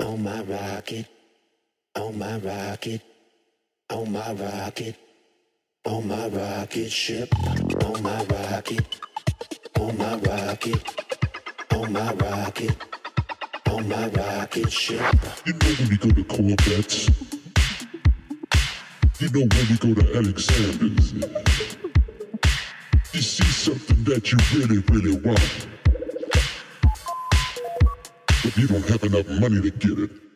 on my rocket, on my rocket, on my rocket, on my rocket ship, on my rocket, on my rocket, on my rocket, on my rocket ship. You know when we go to Korvettes. You know when we go to Alexander's. You see something that you really, really want. But you don't have enough money to get it.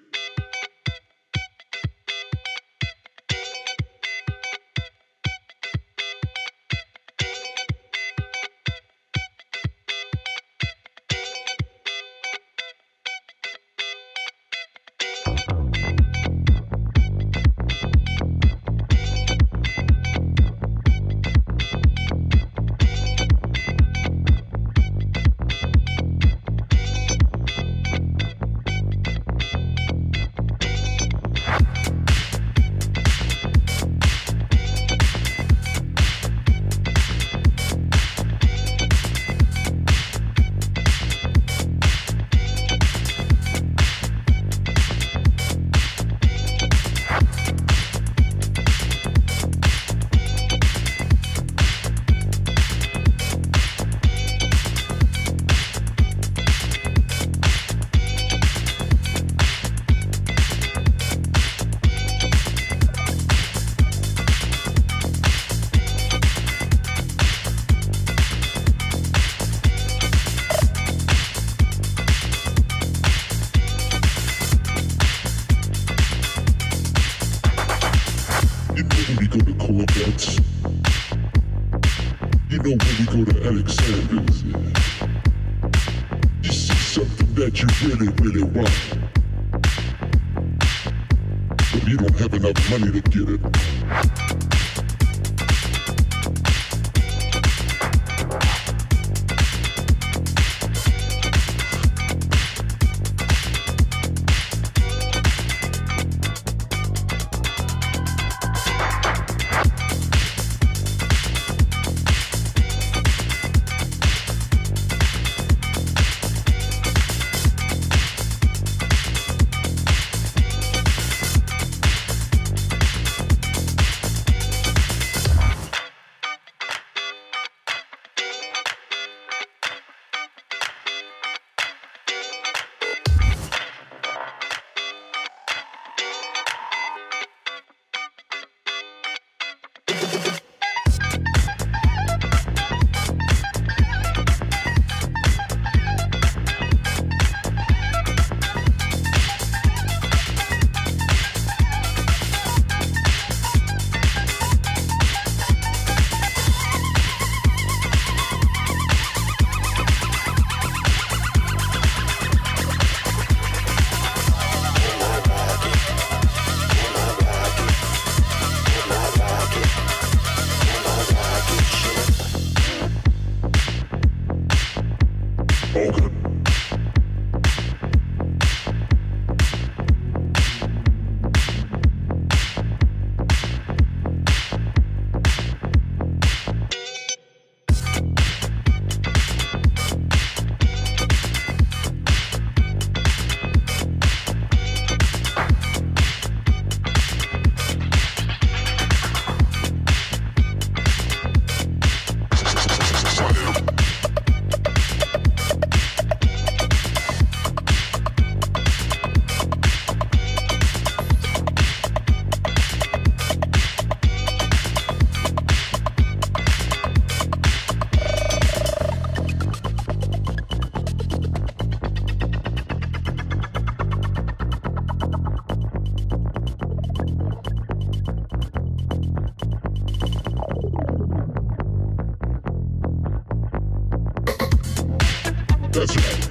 That's right.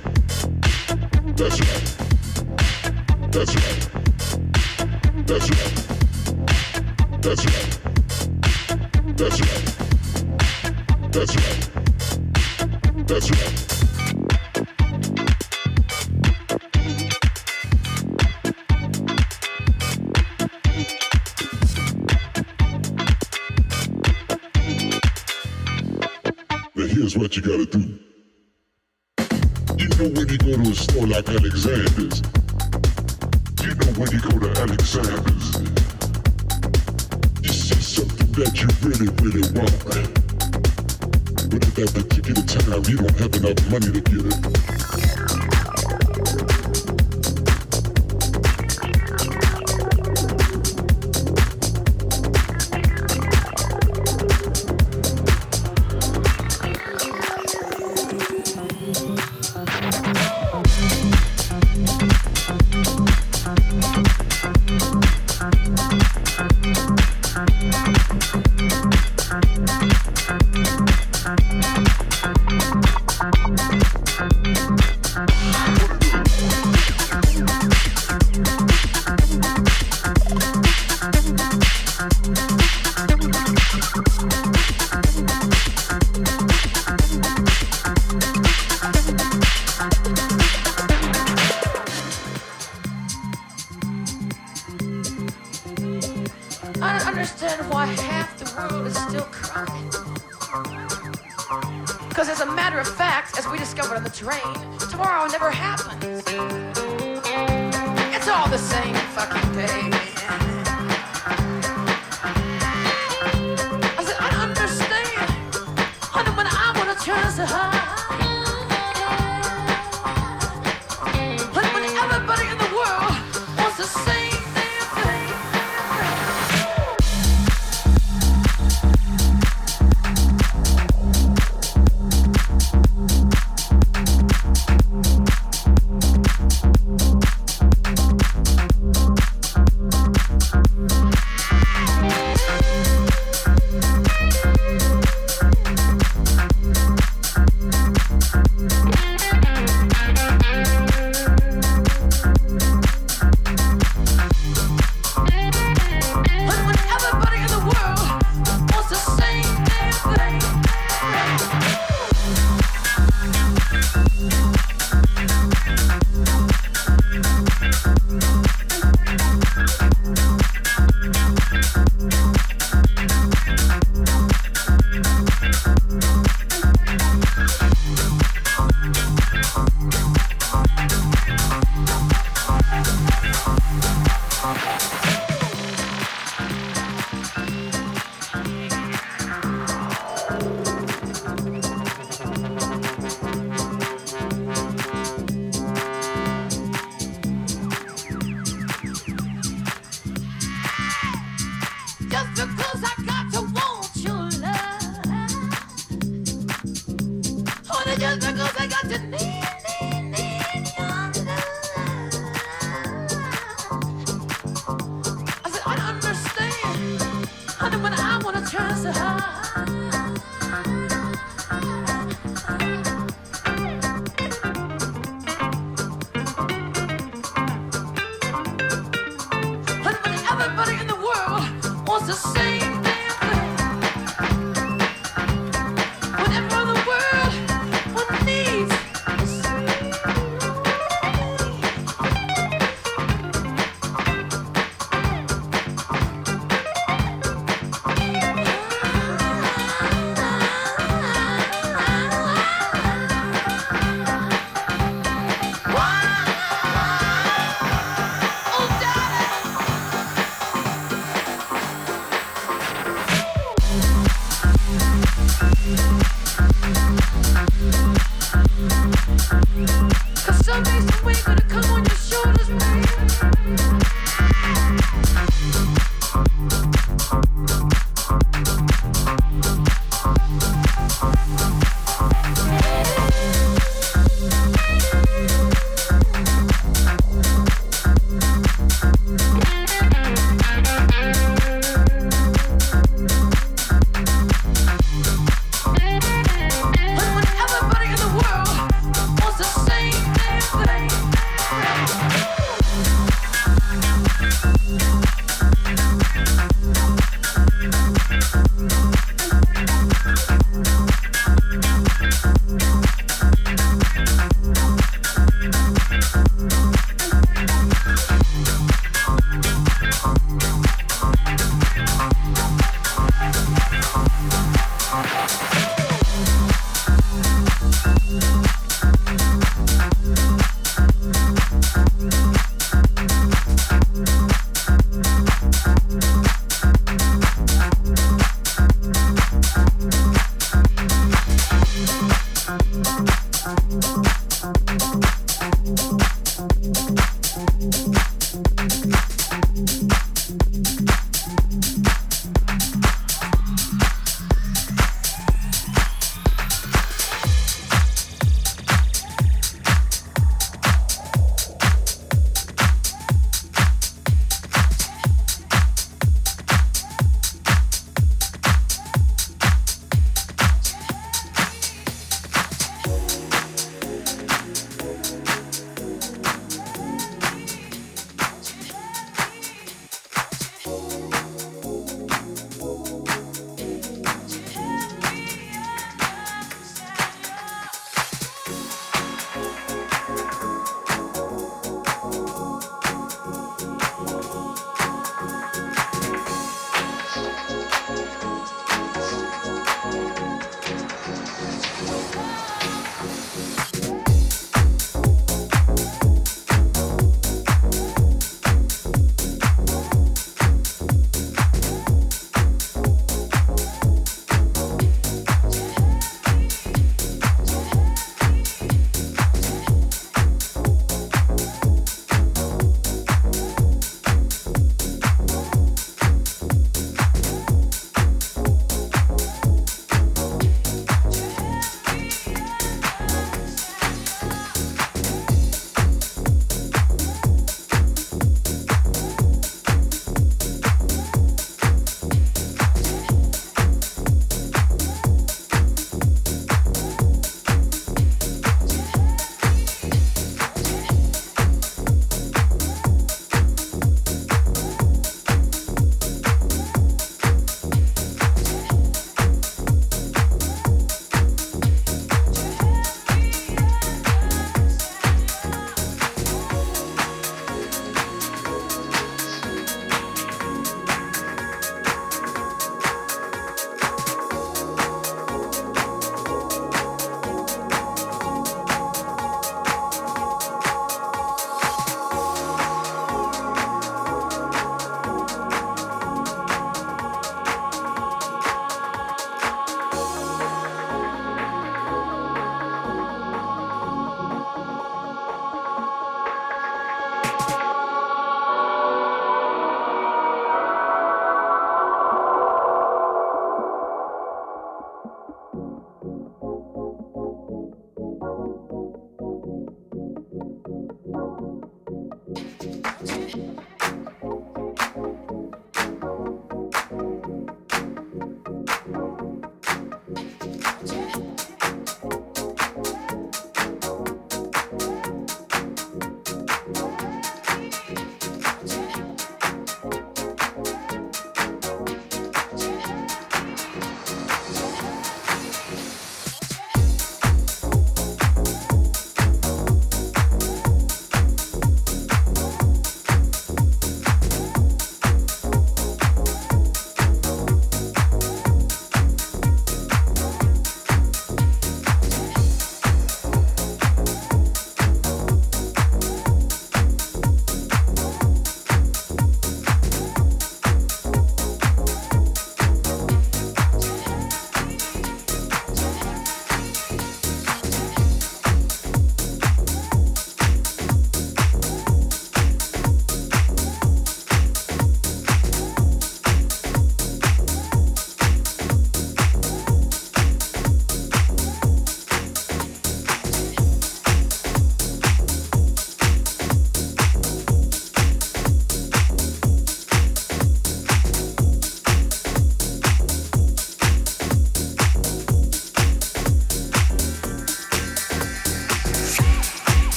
That's right. That's right. That's right. That's right. That's right. That's right. That's right. Now here's what you gotta do. Alexis or like Alexander's. You know when you go to Alexander's, you see something that you really, really want. But at that particular time, you don't have enough money to get it.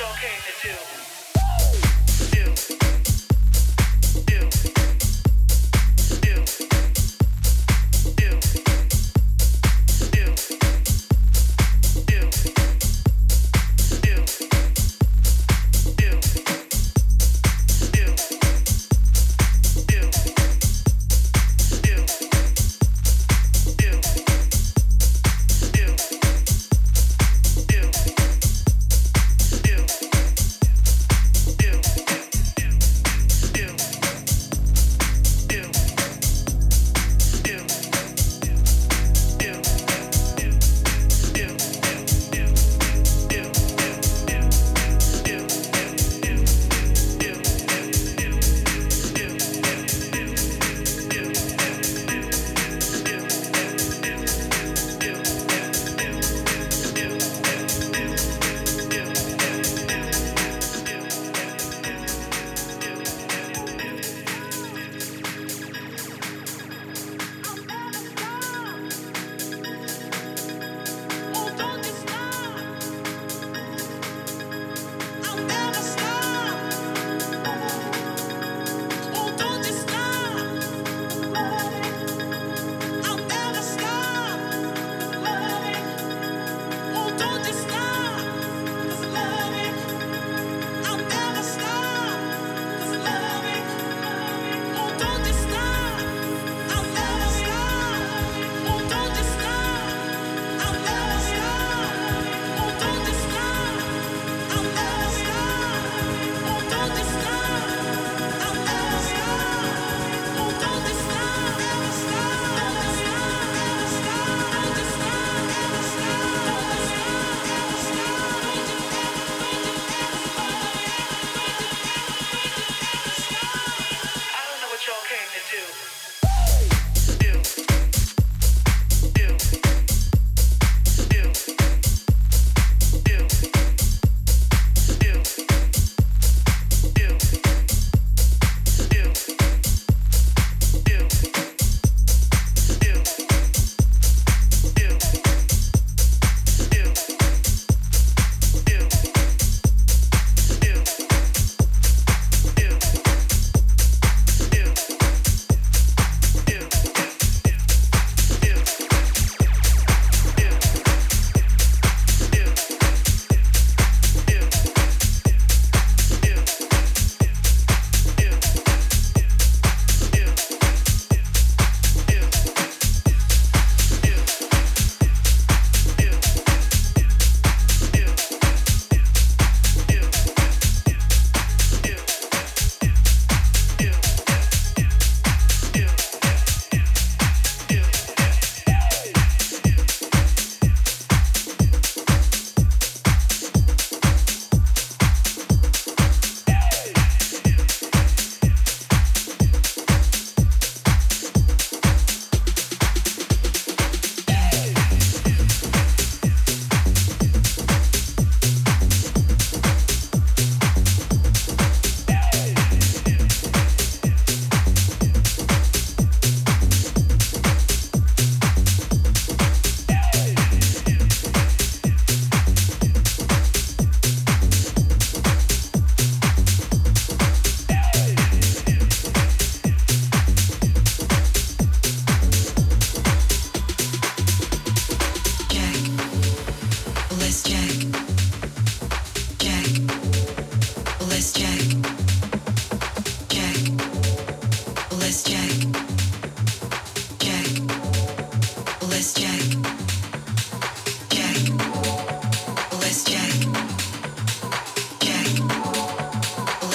y'all came to do.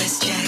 Alexander's,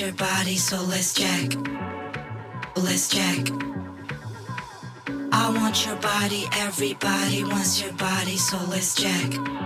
your body, so let's check. Let's check. I want your body, everybody wants your body, so let's check.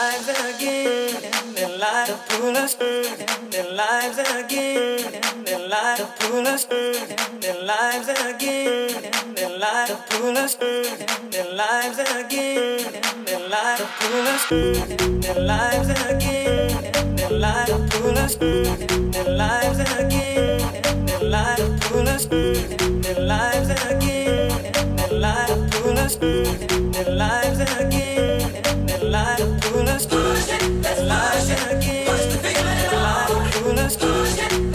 lives again, and their lives pull us, and their lives again, and their lives pull us, and their lives again, and their lives pull us, and their lives again, and their lives pull us, and their lives again, and their lives pull us, and their lives again, and their lives pull us. Who's